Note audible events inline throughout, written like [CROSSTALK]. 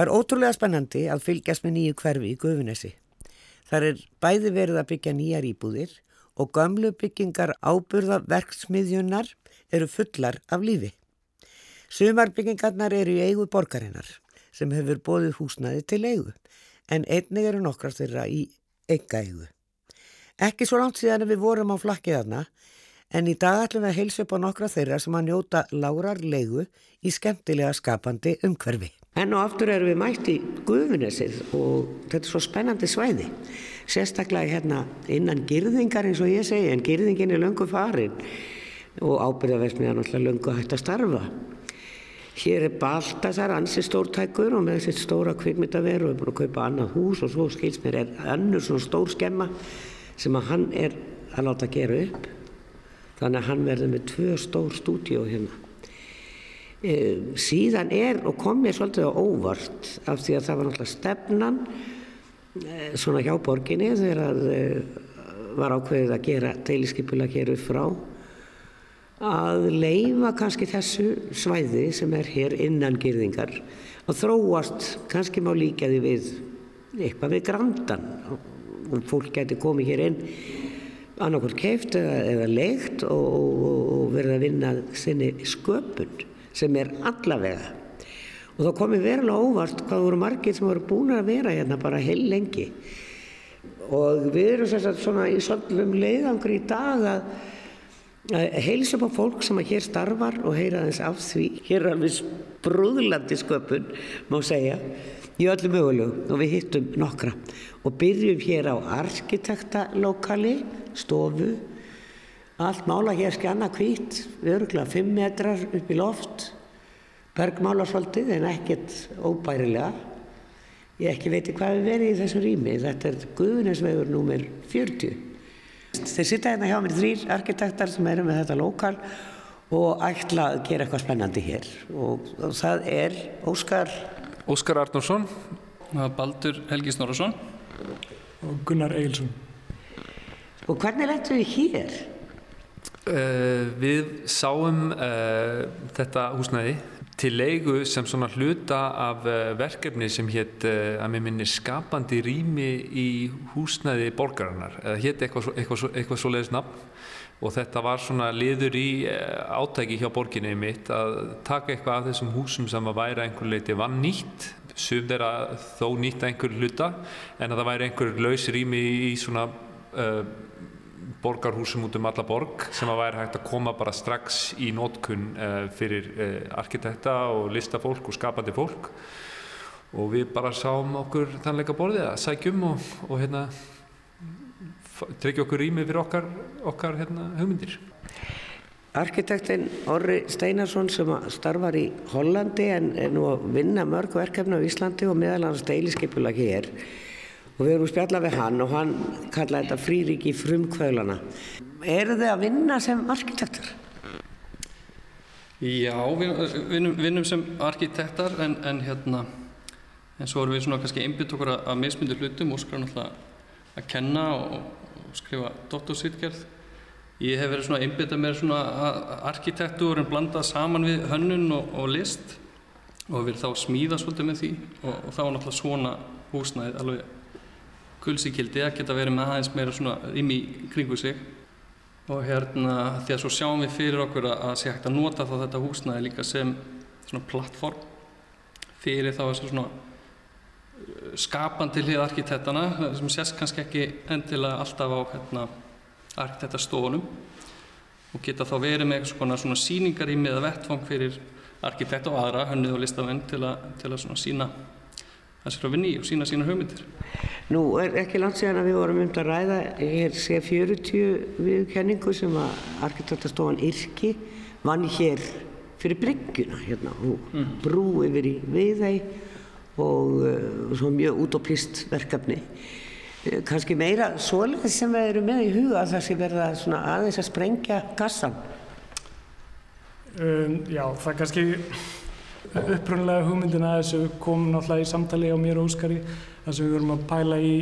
Það er ótrúlega spennandi að fylgjast með nýju hverfi í Guðunessi. Það er bæði verið að byggja nýjar íbúðir og gamlu byggingar áburða verksmiðjunar eru fullar af lífi. Sumar byggingarnar eru í eigu borgarinnar sem hefur bóðið húsnaði til eigu en einnig eru nokkrar þeirra í enga eigu. Ekki svo langt síðan við vorum á flakkiðarna en í dag ætlum við að heilsa upp á nokkra þeirra sem að njóta lárar leigu í skemmtilega skapandi umhverfi. En og aftur erum við mætt í Guðunesið og þetta er svo spennandi svæði. Sérstaklega hérna innan girðingar eins og ég segi, en girðingin er löngu farin og ábyrðaversmiðan alltaf löngu hægt að starfa. Hér er Baltasar, ansi stórtækur og með þessi stóra kvikmyndaveru og er búin að kaupa annað hús og svo skils mér er annur svona stór skemma sem að hann er að láta gera upp. Þannig að hann verður með tvö stór stúdíu hérna. E, síðan er og kom mér svolítið á óvart af því að það var náttúrulega stefnan e, svona hjá borginni þegar að e, var ákveðið að gera deiliskypulega hér upp frá að leifa kannski þessu svæði sem er hér innan gyrðingar og þróast. Kannski má líka því við eitthvað við grandan og fólk getur komið hér inn annarkvæmt keift eða, eða leikt og, og, og verið að vinna sinni sköpun sem er allavega. Og þá komið verulega óvart hvað voru margir sem voru búin að vera hérna bara heil lengi og við erum sérstaklega svona í svolum leiðangri í dag að, að heilsa upp á fólk sem að hér starfar og heyra þess af því. Hér er alveg brúðlandi sköpun má segja í öllu mögulegu. Og við hittum nokkra. Og byrjum hér á arkitektalokali stofu Allt mála hér skjanna hvít, örgulega 5 metrar upp í loft, bergmála svolítið en ekkert óbærilega. Ég ekki veiti hvað við verið í þessu rými, þetta er Guðunisvegur nr. 40. Þeir sitta hérna hjá mér þrýr arkitektar sem eru með þetta lokal og ætla að gera eitthvað spennandi hér og, og það er Óskar Óskar Arnórsson, Baldur Helgi Snorarsson og Gunnar Eilsson. Og hvernig lettu við hér? Uh, við sáum uh, þetta húsnæði til leigu sem svona hluta af uh, verkefni sem hétt að mér minni skapandi rými í húsnæði borgarinnar. Eða hétt eitthvað, eitthvað, eitthvað svo leiðis nafn. Og þetta var svona liður í átæki hjá borginni mitt að taka eitthvað af þessum húsum sem að væra einhver leiti vann nýtt sum þeirra þó nýtt einhver hluta en að það væri einhver laus rými í svona borgarhúsum út um alla borg sem að væri hægt að koma bara strax í nótkunn uh, fyrir uh, arkitekta og listafólk og skapandi fólk og við bara sáum okkur þannleika borðið að sækjum og, og hérna tryggja okkur rými fyrir okkar, okkar hérna, hugmyndir. Arkitektin Orri Steinarsson sem starfar í Hollandi en er nú að vinna mörg verkefni á Íslandi og meðal hans deiliskeipula hér og við erum spjallað við hann og hann kallaði þetta fríríki frumkvöðlana. Er þið að vinna sem arkitektur? Já, við vinnum, vinnum sem arkitektar en, en hérna en svo erum við svona kannski einbytt okkur að, að mismyndu hlutum og skræða náttúrulega að kenna og, og skrifa dottorsýtgerð. Ég hef verið svona einbytt að mér svona arkitektur en blandað saman við hönnun og, og list og við erum þá að smíða svolítið með því og, og þá er náttúrulega svona húsnæðið alveg kulsíkildi að geta verið með aðeins meira svona ym í kringu sig. Og hérna því að svo sjáum við fyrir okkur að sé hægt að nota þá þetta húsnæði líka sem svona plattform fyrir þá þessar svona uh, skapandi hlið arkitektana sem sést kannski ekki endilega alltaf á hérna, arkitektastofunum. Og geta þá verið með svona, svona síningar í miða vettfang fyrir arkitekt og aðra, hönnið og listamenn til að, til að sína það sér að vinni og sína sína hugmyndir. Nú er ekki langt síðan að við vorum um að ræða hér sé 40 viðkenningu sem að arkitektastofan Irki vann hér fyrir bryggjuna hérna og mm. brú yfir í Viðæ og uh, svo mjög útoplist verkefni. Uh, Kanski meira svoleið sem við erum með í huga að það sé verða aðeins að sprengja gassan. Um, já, það kannski upprunlega hugmyndin að þessu kom náttúrulega í samtali á mér og Óskari þar sem við vorum að pæla í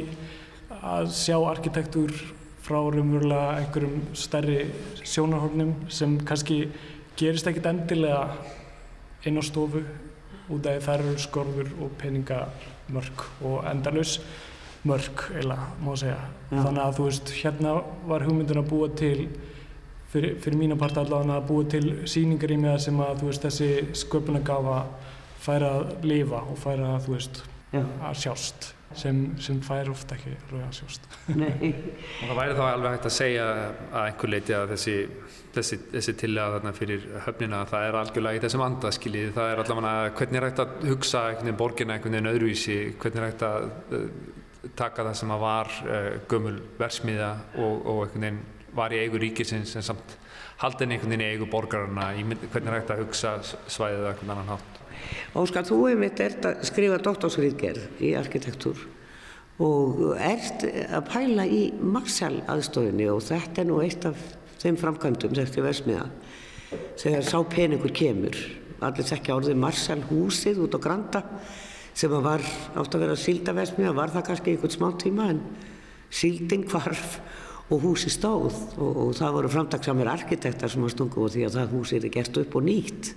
að sjá arkitektúr frá raunverulega einhverjum stærri sjónarhornum sem kannski gerist ekkit endilega inn á stofu út af þar eru skorður og peningamörk og endalus mörk, eiginlega, má segja. Já. Þannig að þú veist, hérna var hugmyndin að búa til, fyrir, fyrir mína part allavega, að búa til sýningar í mig sem að, þú veist, þessi sköpunagafa færa að lifa og færa að, þú veist, Já. að sjást sem, sem fær ofta ekki að sjást. Nei. Og það væri þá alveg hægt að segja að einhver leiti að þessi, þessi, þessi tillega þarna fyrir höfnina það er algjörlega í þessum andaskilið það er allavega hvernig er hægt að hugsa einhvern veginn borgina einhvern veginn öðruvísi hvernig er hægt að uh, taka það sem að var uh, gömul versmiða og, og einhvern veginn var í eigu ríkisins en samt haldin einhvern veginn í eigu borgarna í hvernig er hægt að hugsa svæðið eða einhvern annan hátt? Óskar, þú hefur mitt ert að skrifa doktorsriðgerð í arkitektúr og ert að pæla í Marshall aðstofinni og þetta er nú eitt af þeim framkvæmdum er versmiða þegar sá peningur kemur. Allir þekkja orðið Marshall húsið út á Granda sem var átt að vera síldaversmiða var það kannski einhvern smá tíma en síldin hvarf og húsi stóð. Og, og það voru framtaksamir arkitektar sem að stungu og því að það húsi er gert upp og nýtt.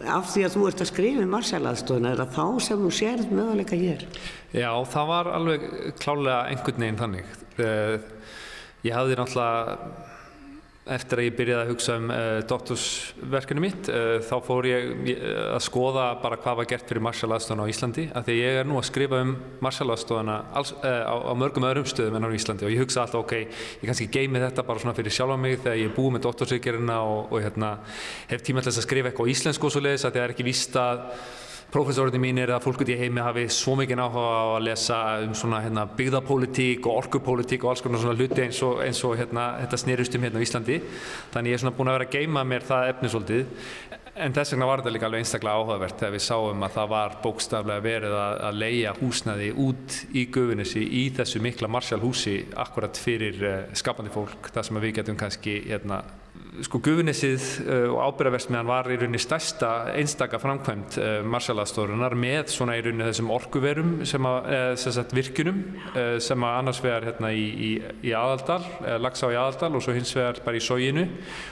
Af því að þú ert að skrifa um Marshall-aðstofuna er það þá sem þú sérð möguleika hér? Já, það var alveg klálega einhvern veginn þannig. Eh, Ég hafði náttúrulega, eftir að ég byrjaði að hugsa um uh, doktorsverkinu mitt, uh, þá fór ég uh, að skoða bara hvað var gert fyrir Marshall-aðstofuna á Íslandi, af því ég er nú að skrifa um Marshall-aðstofuna á, á mörgum öðrum stöðum en á Íslandi. Og ég hugsa alltaf, ok, ég kannski geimi þetta bara svona fyrir sjálfa mig þegar ég er búið með doktorsvíkjörina og, og hérna, hef tíma til þess að skrifa eitthvað á íslensku og svo leiðis að það er ekki víst að Professorinn mínir að fólk út í heimi hafi svo mikið áhuga á að lesa um svona hérna, byggðapólitík og orkupólitík og alls konar svona hluti eins og, eins og hérna, þetta snerust um hérna á Íslandi. Þannig ég er svona búin að vera að geima mér það efni svolítið. En þess vegna var þetta líka alveg einstaklega áhugavert þegar við sáum að það var bókstaflega verið að, að leia húsnaði út í Guðunissi í þessu mikla Marshall húsi akkurat fyrir uh, skapandi fólk, það sem við getum kannski hérna, sko Guðunissið uh, og ábyrðaversmiðan var í rauninni stærsta einstaka framkvæmt uh, Marshall-aðstofunar með svona í rauninni þessum orkuverum sem að, uh, sem sagt virkunum sem að annars vegar hérna í, í, í aðaldal, uh, lagsá í aðaldal og svo hins vegar bara í sóginu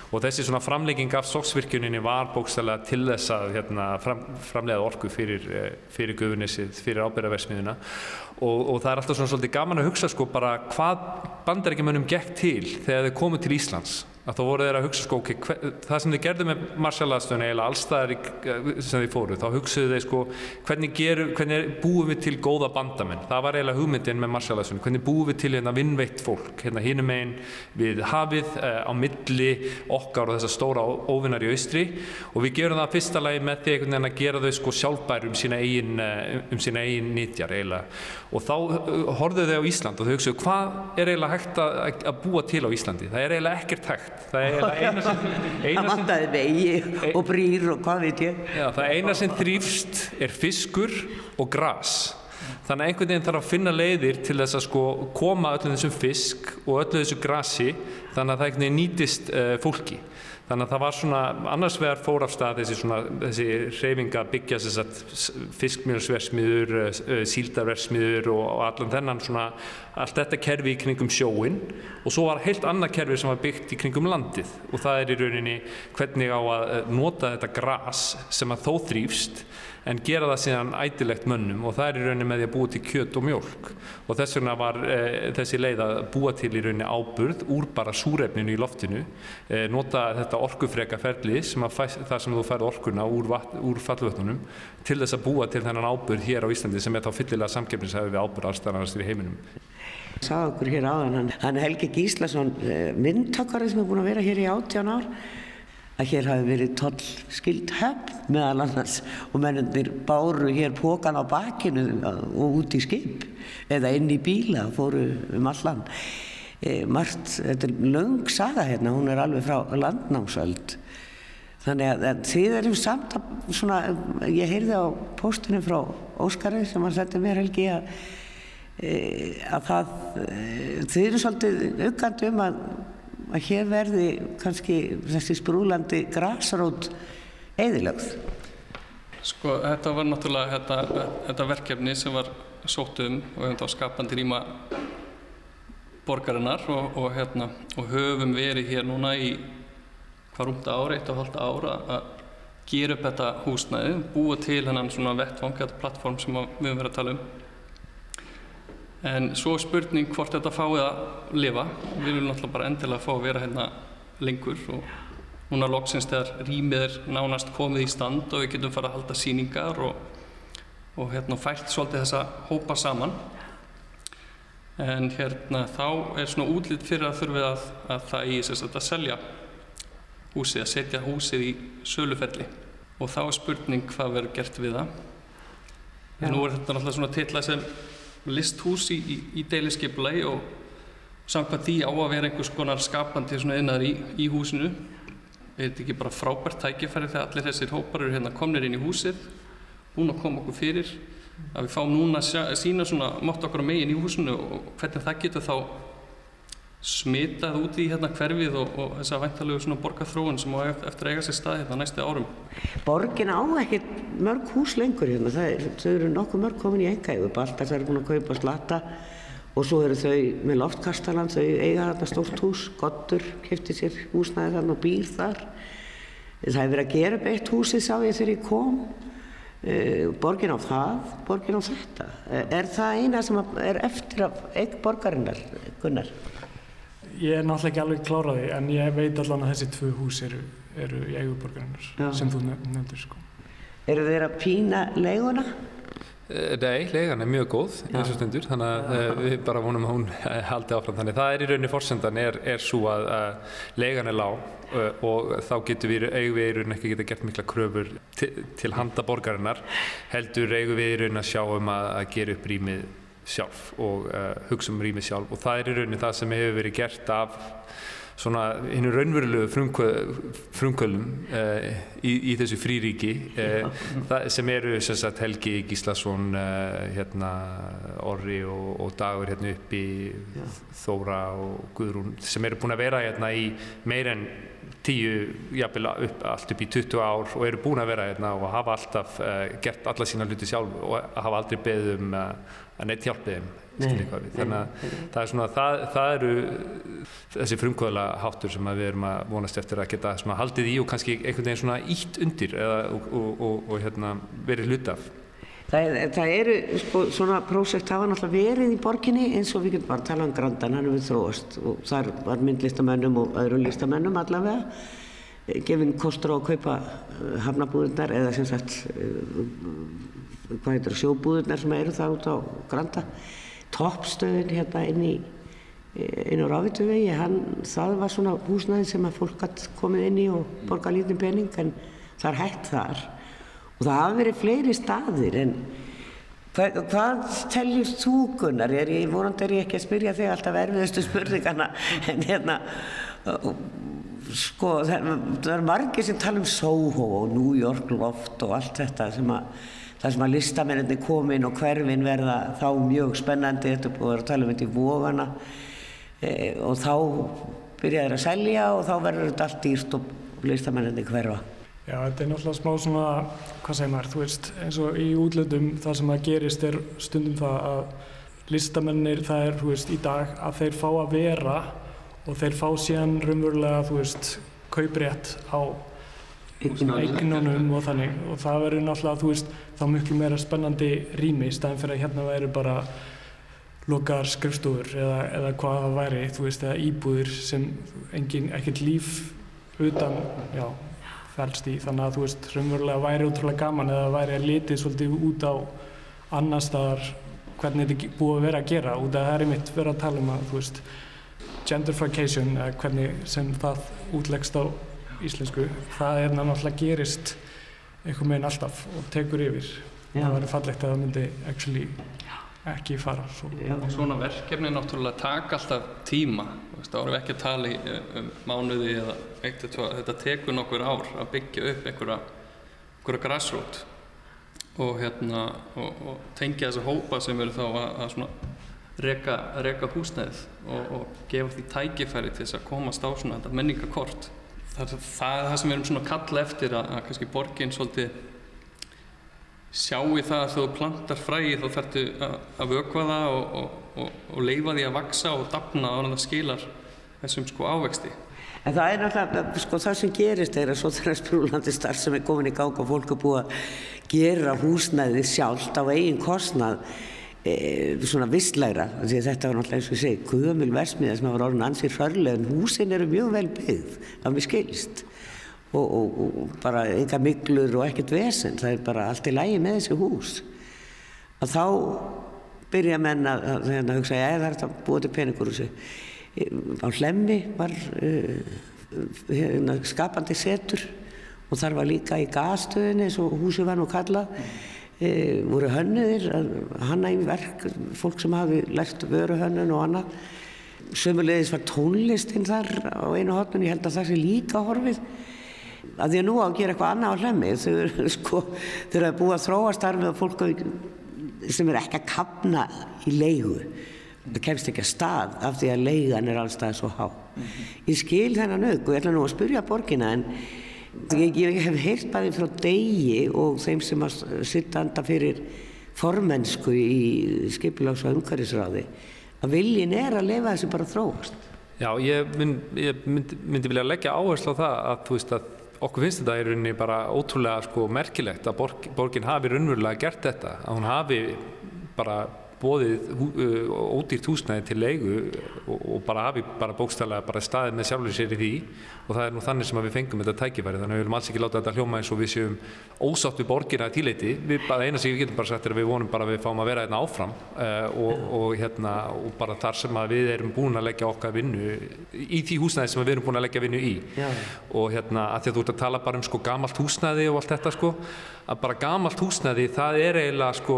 og þessi svona framlegging af sóksvirkuninni var bókstæðlega til þess að hérna, fram, framlega orku fyrir, fyrir Guðunissið, fyrir ábyrðaversmiðuna og, og það er alltaf svona svolítið gaman að hugsa sko bara hvað bandarækjumönnum gekk til þegar þau komu til Íslands að þá voru þeir að hugsa sko, okay, hver, það sem þið gerðu með Marshall-aðstöðuna eiginlega allstaðar sem þið fóru, þá hugsaðu þeir sko hvernig, geru, hvernig búum við til góða bandamenn, það var eiginlega hugmyndin með Marshall-aðstöðuna, hvernig búum við til hérna vinnveitt fólk, hérna hinum einn við hafið eh, á milli okkar og þessar stóra óvinnar í austri. Og við gerum það fyrsta lagi með því að gera þau sko sjálfbær um sína eigin, um sína eigin nýtjar eiginlega. Og þá horfðu þau á Ísland og þau hugsaðu hvað er eiginlega hægt að, að búa til á Íslandi, það er eiginlega ekkert hægt það er eina sem, það vantaði vegi og brýr og hvað veit ég. Já, það eina sem þrýfst er fiskur og gras. Þannig að einhvern veginn þarf að finna leiðir til þess að sko koma öllum þessum fisk og öllu þessu grasi þannig að það nýtist uh, fólki þannig að það var svona annars vegar fór af stað þessi, svona, þessi reyfinga byggja fiskmjölsversmiður uh, síldarversmiður og, allan þennan svona allt þetta kerfi í kringum sjóin og svo var heilt annað kerfi sem var byggt í kringum landið. Og það er í rauninni hvernig á að nota þetta gras sem að þó þrýfst en gera það síðan ætilegt mönnum og það er í rauninni með því að búa til kjöt og mjölk og þess vegna var e, þessi leið að búa til í rauninni áburð úr bara súrefninu í loftinu e, nota þetta orkufreka ferli sem fæs, það sem þú færð orkuna úr, úr fallvötnunum til þess að búa til þennan áburð hér á Íslandi sem er þá fyllilega samkeppnisæði við áburð allstæðanast í heiminum. Sá okkur hér áðan hann, Helgi Gíslason myndtakari sem er búin að vera hér í 18 ár að hér hafi verið toll skild höfn meðal annars og mennundir báru hér pókan á bakinu og út í skip eða inn í bíla fóru um allan. E, margt, þetta er löng saga hérna, hún er alveg frá landnámsöld. Þannig að, að þið erum samt að svona, ég heyrði á póstinu frá Óskari sem hann setti mér helgi að, e, að það e, þið eru svolítið aukandi um að að hér verði kannski þessi sprúlandi grasrót eðilögð. Sko þetta var náttúrulega þetta, þetta verkefni sem var sótt um og hefum þá skapandi rýma borgarinnar og, og, hérna, og höfum verið hér núna í hvað rúmta ára, eitt og halda ára að gera upp þetta húsnæði, búa til hennan svona vettvang, þetta plattform sem við höfum verið að tala um. En svo spurning hvort þetta fáið að lifa. Við viljum náttúrulega bara endilega fá að vera hérna lengur og núna loksins þegar rýmið er nánast komið í stand og við getum fara að halda síningar og, og hérna fælt svolítið þessa hópa saman. En hérna þá er svona útlýtt fyrir að þurfið að, að það í þess að selja húsið, að setja húsið í söluferli og þá er spurning hvað verður gert við það. En nú er þetta náttúrulega svona tilla sem listhús í, í, í deiliskeipulagi og samkvæmt því á að vera einhvers konar skapandi innar í, í húsinu. Er þetta ekki bara frábært tækifæri þegar allir þessir hópar eru hérna komnir inn í húsið, búin að koma okkur fyrir, að við fáum núna að sína svona mátt okkur megin í húsinu og hvernig það getur þá smitað út í hérna hverfið og, og þess að væntalegu svona borgarþróun sem á eftir að eiga sér stað hérna næstu árum. Borgin á ekkert mörg hús lengur hérna, þau eru nokkuð mörg komin í engaífu, Baltas er búin að kaupa slata og svo eru þau með loftkastaland, þau eiga þarna stórt hús, Gottur kefti sér húsnæði þarna og býr þar. Það hefur verið að gera beitt húsið sá ég þegar ég kom, borgin á það, borgin á þetta. Er það eina sem er eftir af eign borgarinnar, Gunnar? Ég er náttúrulega ekki alveg kláraði en ég veit allan að þessi tvö hús eru, eru í eiguborgarinnar sem þú nefndir sko. Eru þeir að pína leiguna? Nei, leigan er mjög góð í þessu stundur þannig að uh, við bara vonum að hún [LAUGHS] haldi áfram þannig það er í rauninni fórsendan er, er svo að uh, leigan er lág uh, og þá getur við eigum við í rauninni ekki geta gert mikla kröfur til, til handa borgarinnar heldur eigum við í rauninni að sjá um að, að gera upp rýmið sjálf og hugsa um rýmið sjálf og það er í rauninni það sem hefur verið gert af svona hennu raunverulegu frumkvölum uh, í, í þessu fríríki uh, sem eru sem sagt, Helgi Gíslason uh, hérna, Orri og, og Dagur hérna upp í Já. Þóra og Guðrún sem eru búin að vera hérna í meir en tíu, jafnvel upp, allt upp í 20 ár og eru búin að vera hérna og hafa alltaf gert alla sína hluti sjálf og hafa aldrei beðið um að neitt hjálpið þeim þannig að það er svona það, það eru þessi frumkvöðla háttur sem við erum að vonast eftir að geta haldið í og kannski einhvern veginn svona ítt undir eða, og, og, og, og hérna, verið hlutaf Það, það eru sko, svona prósekt hafa náttúrulega verið í borginni eins og við getum bara að tala um grandan hann við þróast og þar var myndlistamennum og öðrum listamennum allavega. Gefinn kostur á að kaupa hafnabúðunar eða sem sagt hvað heitir sjóbúðunar sem eru það út á granda toppstöðin hérna inn í inn á Ráðvituvegi, það var svona húsnæði sem að fólk hatt komið inn í og borga lítið pening en það er hægt þar og það hafa verið fleiri staðir en hvað, hvað teljur þú Gunnar? Er ég, vorandi er ég ekki að spyrja þig alltaf erfiðustu spurningana [LAUGHS] en hérna sko það, það er margir sem tala um Soho og New York loft og allt þetta sem að þar sem að listamenninni komin og hverfin verða þá mjög spennandi, þetta búið að tala um þetta í vógana e, og þá byrjaður að selja og þá verður þetta allt dýrst og listamenninni hverfa. Já, þetta er náttúrulega smá svona, hvað segir maður, þú veist, eins og í útlöndum það sem að gerist er stundum það að listamennir það er, þú veist, í dag að þeir fá að vera og þeir fá síðan raunverulega, þú veist, kauprétt á eignunum og þannig. Og það verður náttúrulega, þú veist, þá miklu meira spennandi rými í staðin fyrir að hérna væri bara lokaðar skrifstofur eða, eða hvað það væri, þú veist, eða íbúðir sem engin, ekkert líf utan, já, fælst í. Þannig að þú veist, raunverulega væri útrúlega gaman eða væri að litið svolítið út á annar staðar hvernig þetta búið að vera að gera. Út af það er einmitt verið að tala um að, þú veist gentrification, eða hvernig sem það útlegst á íslensku, það er náttúrulega gerist einhvern veginn alltaf og tekur yfir. Já. það verður fallegt að það myndi actually ekki fara svo. Svona verkefni náttúrulega taka alltaf tíma. Þá erum við ekki að tala í um, mánuði eða eitt eða tvað, þetta tekur nokkur ár að byggja upp einhverja, einhverja grassroot og, hérna, og, og tengja þessa hópa sem eru þá að, að svona reka, reka húsnæðið og, og gefa því tækifæri til þess að komast á svona menningakort það er það, það sem við erum svona að kalla eftir að, að kannski borginn svolítið sjá í það að þú plantar fræði þá þarftu að, vökva það og, og, og, og leifa því að vaksa og dapna á þannig að það skilar þessum sko ávexti. En það er náttúrulega, sko það sem gerist er að svo þegar sprúlandi starf sem er komin í gang og fólk er búið að gera húsnæði sjálft á eigin kostnað svona visslegra, að þetta var náttúrulega eins og ég segi, guðamil versmiða sem var orðin ansið hrörlega en húsin eru mjög vel byggð, það mér skilst. Og, og, og bara enga miklur og ekkert vesen, það er bara allt í lægi með þessi hús. Að þá byrja menn að, að, að hugsa, já það er þetta búið til peningur á hlemmi var uh, skapandi setur og þar var líka í gasstöðinni eins og húsi var nú kallað e, voru hönnuðir hanna í verk, fólk sem hafi lært vöruhönnun og annað. Sömulegis var tónlistinn þar á einu hotnun, ég held að það sé líka horfið. Að því að nú á að gera eitthvað annað á hlemmi þau eru [LAUGHS] sko, þau eru að búa að þróa starfið og fólk sem er ekki að kapna í leigu. Það kemst ekki að stað af því að leigan er allstað svo há. Ég skil þennan auk og ég ætla nú að spurja borgina en ég, ég hef heyrt bæði frá degi og þeim sem að sitta anda fyrir formennsku í skipilags- og umhverfisráði að viljin er að lefa þessi bara þróast. Já, ég, mynd, ég myndi, myndi vilja leggja áherslu á það að þú veist að okkur finnst þetta í rauninni bara ótrúlega sko merkilegt að borg, borgin hafi raunverulega gert þetta, að hún hafi bara bóðið ódýrt húsnæði til leigu og, og bara hafi bara bókstæðlega bara staðið með sjálfur sér í því og það er nú þannig sem við fengum þetta tækifæri þannig að við viljum alls ekki láta þetta hljóma eins og við séum ósátt við borgina í tíleiti við bara eina sem við getum bara sagt er að við vonum bara að við fáum að vera hérna áfram uh, og, og hérna og bara þar sem að við erum búin að leggja okkar vinnu í því húsnæði sem við erum búin að leggja vinnu í. Já. og hérna að því að þú ert að tala bara um sko gamalt húsnæði og allt þetta sko að bara gamalt húsnæði það er eiginlega sko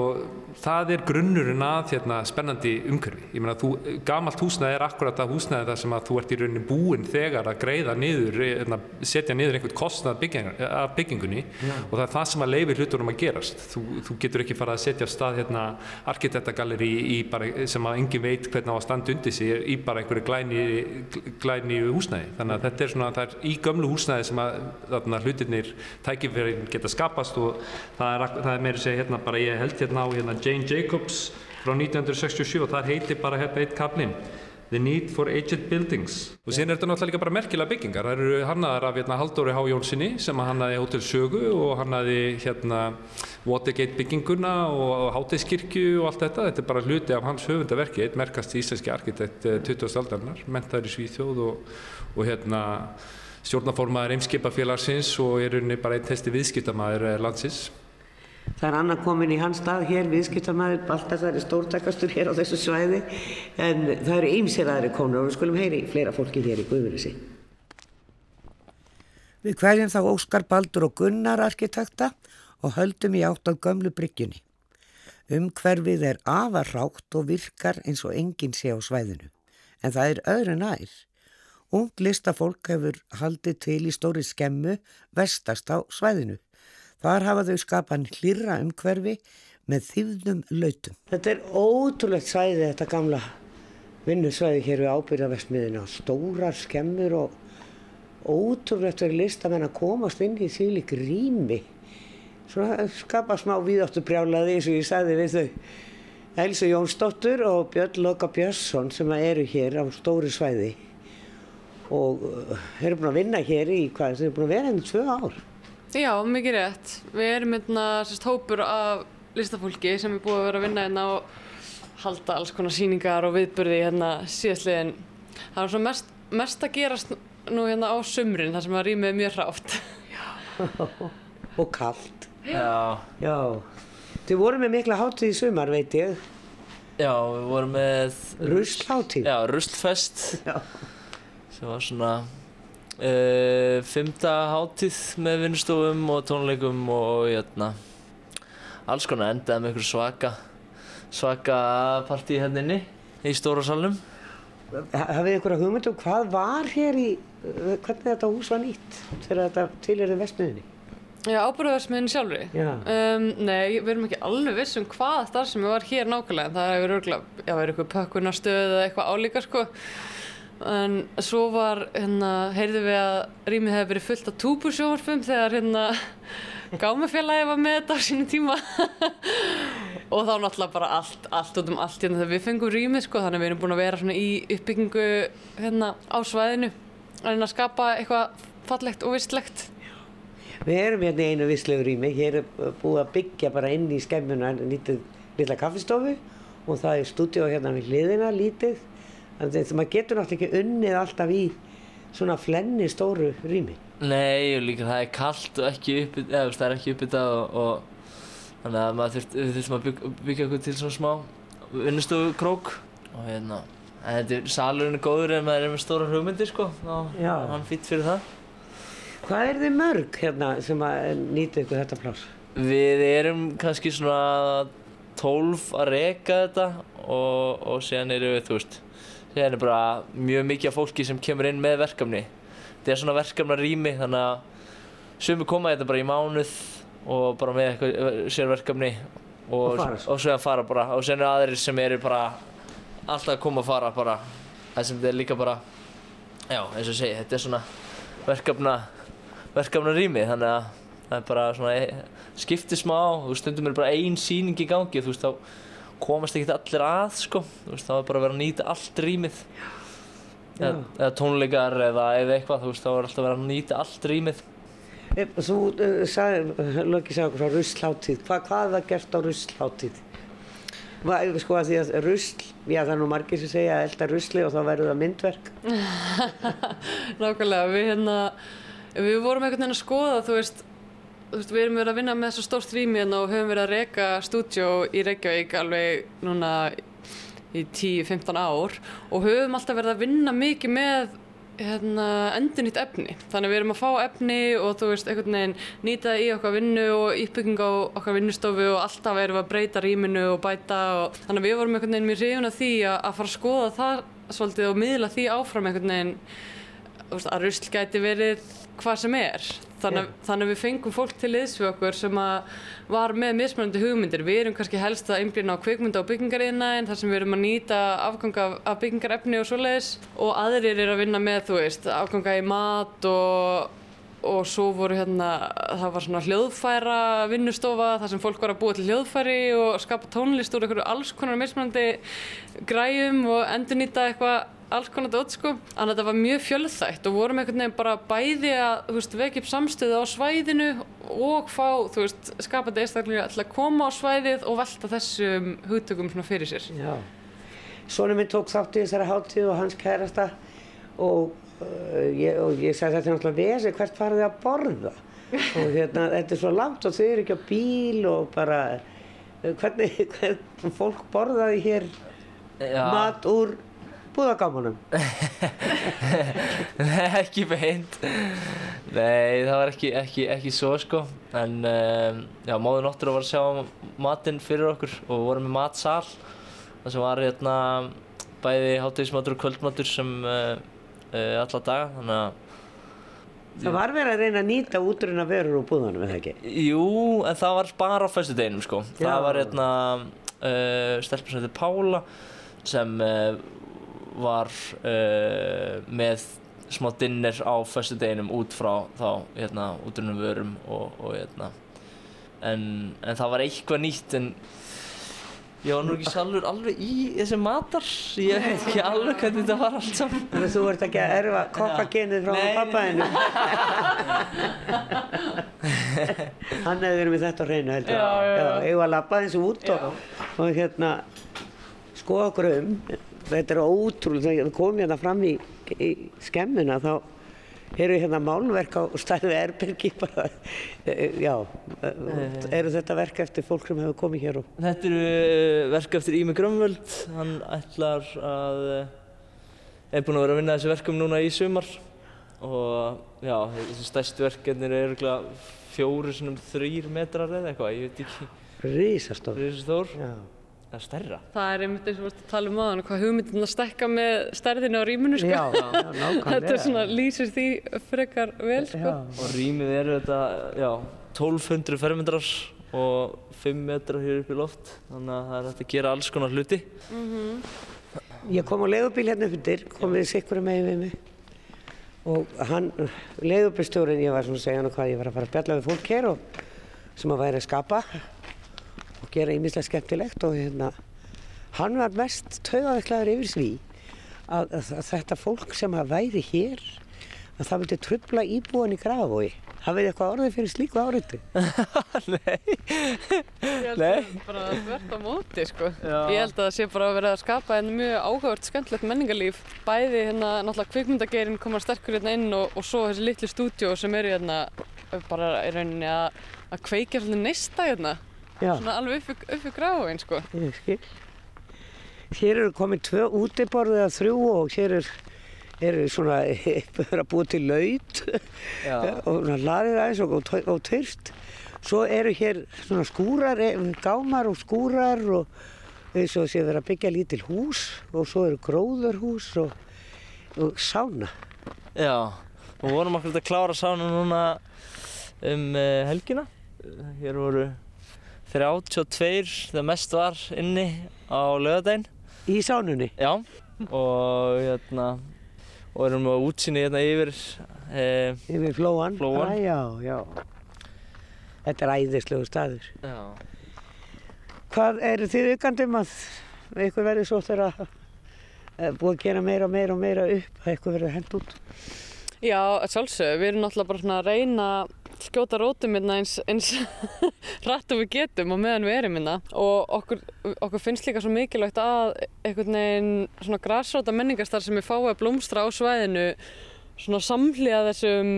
það er grunnurinn að hérna, spennandi umhverfi. Ég meina þú, gamalt húsnæði er akkurat það húsnæði þar sem að þú ert í rauninni búinn þegar að greiða niður hérna, setja niður einhvern kostnað af byggingunni Já. og það er það sem að leifir hlutunum að gerast. Þú, þú getur ekki fara að setja á stað hérna arkitektagalleri sem að engin veit hvernig á að standa undir sig í bara einhverju glæni, glæni húsnæði. Þannig að þetta er svona það er í gömlu húsnæði sem að þarna, hlutinir tækifærin geta skapast og það er, það er meira að segja hérna bara ég held hérna á hérna Jane Jacobs frá 1967 og það heiti bara hérna eitt kaplinn The Need for Aged Buildings og síðan er þetta náttúrulega líka bara merkilega byggingar það eru hannaðar af hérna, Haldóri Há Jónssoni sem hannaði Hotel Sögu og hannaði hérna Watergate bygginguna og Hátegiskirkju og allt þetta þetta er bara hluti af hans höfundaverki eitt merkast íslenski arkitekt 20. Eh, aldarnar mentaður í Svíþjóð og, og hérna stjórnaformaður Eimskipafélagsins og er unni bara einn testi viðskiptamæður eh, landsins. Það er annar komin í hans stað hér, viðskiptamæður, Baltasar er stórtakastur hér á þessu svæði en það eru ýmsir aðri konur og við skulum heyri flera fólki hér í Guðurissi. Við hverjum þá Óskar Baldur og Gunnar arkitekta og höldum í átt á gömlu bryggjunni. Umhverfið er afarrátt og virkar eins og enginn sé á svæðinu en það er öðru nær. Ung listafólk hefur haldið til í stóri skemmu vestast á svæðinu. Þar hafa þau skapan hlýra umhverfi með þýðnum lautum. Þetta er ótrúlegt svæði þetta gamla vinnusvæði hér við ábyrðavestmiðina. Stórar skemmur og ótrúlegt verið listamenn að komast inn í því lík rými. Svona skapa smá víðáttu brjálaði eins og ég sagði við þau. Elsa Jónsdóttur og Björn Loka Björnsson sem eru hér á stóri svæði og uh, eru búin að vinna hér í hvað, þeir eru búin að vera henni tvö ár. Já, mikið rétt. Við erum hérna sérst hópur af listafólki sem er búin að vera að vinna hérna og halda alls konar síningar og viðburði hérna síðastliðin. Það er svona mest, mest að gerast nú hérna á sumrin þar sem að rýmið er mjög hrátt. Já, og kallt. Já. Já. Þið voru með mikla hátíð í sumar, veit ég. Já, við vorum með... Ruslhátíð. Já, ruslfest. Já sem var svona uh, fymta háttíð með vinnstofum og tónleikum og jötna, hérna, alls konar endaði með einhver svaka svaka partí hérna inni í stóra salnum Hafið þið einhverja hugmyndu um hvað var hér í hvernig þetta hús var nýtt þegar þetta tilherði vestmiðinni? Já, ábúrðarsmiðin sjálfri? Já. Um, nei, við erum ekki alveg viss um hvað starfsemi var hér nákvæmlega. Það hefur örgulega, já, verið eitthvað pökkunarstöð eða eitthvað álíka, sko en svo var hérna, heyrðum við að rýmið hefði verið fullt af túbursjónvarpum þegar hérna [LAUGHS] gámafélagi var með þetta á sínu tíma [LAUGHS] og þá náttúrulega bara allt, allt út um allt hérna þegar við fengum rýmið sko þannig að við erum búin að vera svona í uppbyggingu hérna á svæðinu reyna að skapa eitthvað fallegt og vistlegt. Við erum hérna í einu visslegu rými, hér er búið að byggja bara inn í skemmuna lítið lilla kaffistofu og það er stúdíu hérna við hliðina lítið. Þannig að maður getur náttúrulega ekki unnið alltaf í svona flenni stóru rými. Nei, og líka það er kallt og ekki uppið, eða það er ekki uppið það og, og þannig að maður þurft, þurftum að byggja, byggja okkur til svona smá vinnustofu krók og hérna, en þetta er salurinn er góður ef maður er með stóra hugmyndir sko, er hann fýtt fyrir það. Hvað er þið mörg hérna sem að nýta ykkur þetta pláss? Við erum kannski svona 12 að reka þetta og, og síðan eru við, þú veist, síðan er bara mjög mikið af fólki sem kemur inn með verkefni. Þetta er svona verkefnarými þannig að sumi koma þetta bara í mánuð og bara með eitthvað sérverkefni og, Og fara svo. og síðan fara bara og síðan eru aðrir sem eru bara alltaf að koma að fara bara það sem þetta er líka bara já, eins og ég segi, þetta er svona verkefna verkefnarými þannig að það er bara svona e- skiptir smá, veist, stundum er bara ein sýning í gangi, þú veist, þá komast ekki allir að, sko, veist, þá er bara að vera að nýta allt rýmið eða, eða tónleikar eða, eða eitthvað, veist, þá er alltaf að vera að nýta allt rýmið Eh, Þú uh, sagði, Loki sagði okkur frá ruslháttíð. Hva, hvað var gert á ruslháttíð? Va, sko að því að rusl, já það er nú margir sem segja að elda rusli og þá verður það myndverk. [LAUGHS] Nákvæmlega, við hérna, við vorum einhvern veginn að skoða, þú veist, veist, við erum verið að vinna með svo stórt rými hérna og höfum verið að reka stúdjó í Reykjavík alveg núna í 10-15 ár og höfum alltaf verið að vinna mikið með hérna, endurnýtt efni. Þannig við erum að fá efni og þú veist, einhvern veginn nýta það í okkar vinnu og uppbygging á okkar vinnustofu og alltaf erum við að breyta rýminu og bæta og þannig við vorum einhvern veginn mjög hrifun af því að, að fara að skoða það svolítið og miðla því áfram einhvern veginn veist, að rusl gæti verið hvað sem er. Þannig, yeah. þannig að við fengum fólk til liðs við okkur sem var með mismunandi hugmyndir. Við erum kannski helst að einblýna á kvikmynda og byggingariðnaðin þar sem við erum að nýta afganga af, byggingarefni og svoleiðis og aðrir eru að vinna með, þú veist, afganga í mat og, og svo voru hérna, það var svona hljóðfæra vinnustofa þar sem fólk var að búa til hljóðfæri og skapa tónlist úr einhverju alls konar mismunandi græjum og endurnýta eitthvað alls konar dót sko. Þannig að þetta var mjög fjölþætt og vorum einhvern veginn bara bæði að þú veist, vekja upp samstöðu á svæðinu og fá, þú veist, skapandi einstaklega til að koma á svæðið og velta þessum hugtökum svona fyrir sér. Já. Sónu minn tók þátt í þessari háttíð og hans kærasta og, uh, ég, og ég sagði þetta er náttúrulega vesi, hvert farið þið að borða? og hérna, þetta er svo langt og þau eru ekki á bíl og bara, uh, hvernig, [LAUGHS] hvernig fólk borðaði hér Já. mat úr búðagámanum? [LAUGHS] Nei, ekki beint Nei, það var ekki, ekki, ekki svo sko En um, já, móður náttur var að sjá matinn fyrir okkur og við vorum með matsal Það sem var hérna bæði hátíðismatur og kvöldmatur sem uh, uh, alla daga Þannig að Það var verið að reyna að nýta útrunna verur úr búðanum, eða ekki? Jú, en það var bara á föstudeginum sko Já. Það var hérna uh, stelpur sem heitir Pála sem uh, var uh, með smá dinner á föstudeginum út frá þá hérna útrunum vörum og, og hérna en, en það var eitthvað nýtt en ég var nú ekki sjálfur alveg í þessi matar ég veit ekki alveg hvernig þetta var allt saman Þannig að þú ert ekki að erfa kokkagenið frá pappaðinu. [LAUGHS] Hann hefði verið með þetta á hreinu heldur. Já, já, já. Ég var að eins og út og, og hérna skoða okkur um. Þetta er ótrúlega, þegar það kom hérna fram í, í skemmuna þá eru hérna málverk á stæðu Erbergi bara, eh, já, eh, eru þetta verk eftir fólk sem hefur komið hér og Þetta eru verk eftir Ími Grömmvöld, hann ætlar að, er búinn að vera að vinna þessi verkum núna í sumar. Og já, þessi stærstu verkefnir eru örugglega fjóri sinum þrýr metrar eða eitthvað, ég veit ekki, risastór. þessi stór, Já. Eða stærra. Það er einmitt eins og við varst að tala um aðan hvað hugmyndin að stekka með stærðinu á rýminu sko. Já, já, nákvæmlega. Þetta er svona, lýsir því frekar vel sko. Já. Og rýmið eru þetta, já, 1200 fermetrar og 5 metrar hér upp í loft, þannig að það er hægt að gera alls konar hluti. Ég kom á leigubíl hérna upp undir, kom við sikkurum megin við mig og hann, leigubílstjórin, ég var svona að segja hann hvað ég var að fara að bjalla við fólk hér og sem að væri að skapa og gera ímislega skemmtilegt og hérna, hann var mest taugaveklaður yfir því að, að, að þetta fólk sem að væri hér að það vilti trubla íbúan í Grafavogi. Hafið þið eitthvað orðið fyrir slíku áriði? [LAUGHS] Nei. Ég held Nei. að bara verðt á móti sko. Já. Ég held að það sé bara að vera að skapa hérna mjög áhugavert skemmtilegt menningarlíf. Bæði hérna náttúrulega kvikmyndageirinn koma sterkur hérna inn og, og svo þessi litlu stúdíó sem eru hérna bara í rauninni að, að kveikja svolítið neista hérna. Já, Svona alveg upp, upp í gráin sko. ég skil. Hér eru komið tvö útiborðið að þrjú og hér er, [LAUGHS] eru svona að búa til laut [LAUGHS] og svona laðið aðeins og, og, og tyrst. Svo eru hér svona skúrar, eh, gámar og skúrar og eins og sé verið að byggja lítil hús og svo eru gróðurhús og, og sána. Já. Og okkur að klára sánu núna um uh, helgina. Hér voru 32 þegar mest var inni á laugardaginn. Í sánunni? Já. Og hérna, og erum við útsinni hérna yfir uh, Yfir flóan? Flóann. Ah, já, já. Þetta er æðislegu staður. Já. Hvað eru þið aukandum að eitthvað verður svo þegar að eh, búið að gera meira og meira og meira upp að eitthvað verður hend út? Já, að sjálfsögðu. Við erum náttúrulega bara svona að reyna skjóta rótum hérna eins, eins [LAUGHS] rætt og við getum á meðan við erum hérna. Og okkur, okkur finnst líka svo mikilvægt að einhvern veginn svona græsróta menningarstar sem við fáið að blómstra á svæðinu svona samhliða þessum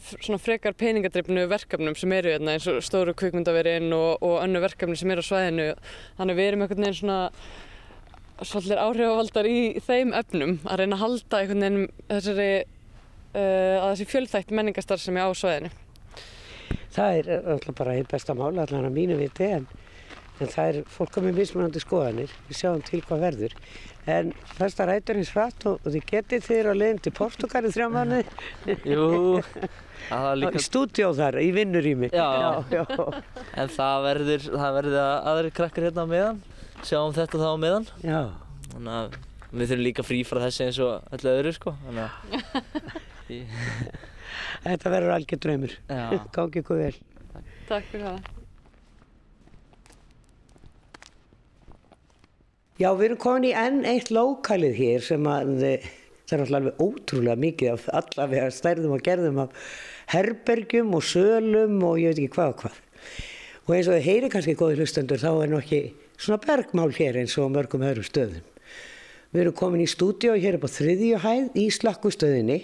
svona frekar peningadrifnu verkefnum sem eru hérna eins og stóru kvikmyndaverin og, og önnu verkefni sem eru á svæðinu. Þannig við erum einhvern veginn svona svolítið áhrifavaldar í þeim efnum að reyna að halda einhvern veginn þessari uh, að þessi fjölþætt menningastar sem er á svæðinu Það er eh, alltaf bara einn besta mál, allan að mínu viti, en, en það er fólk með mismunandi skoðanir. Við sjáum til hvað verður. En festa rætur hins hratt og, og þið getið þeir á leiðin til Portugal í þrjá mánuði. [LAUGHS] Jú, líka Í [LAUGHS] stúdíó þar, í vinnurými. Já. já, já. En það verður, það verður að aðrir krakkar hérna á meðan, sjáum þetta þá á meðan. já. Þannig að við þurfum líka frí frá þessi eins og öllu öðru sko. Þannig að, [LAUGHS] Þetta verður algjör draumur. já, [LAUGHS] Gangi ykkur vel. Takk fyrir það Já, við erum komin í enn eitt lókalið hér sem að eh, það er alltaf alveg ótrúlega mikið af allavega stærðum og gerðum af herbergjum og sölum og ég veit ekki hvað og hvað. Og eins og þið heyri kannski góði hlustendur þá er nú ekki svona bergmál hér eins og mörgum öðrum stöðum. Við erum komin í stúdíu hér upp á þriðju hæð í slakkustöðinni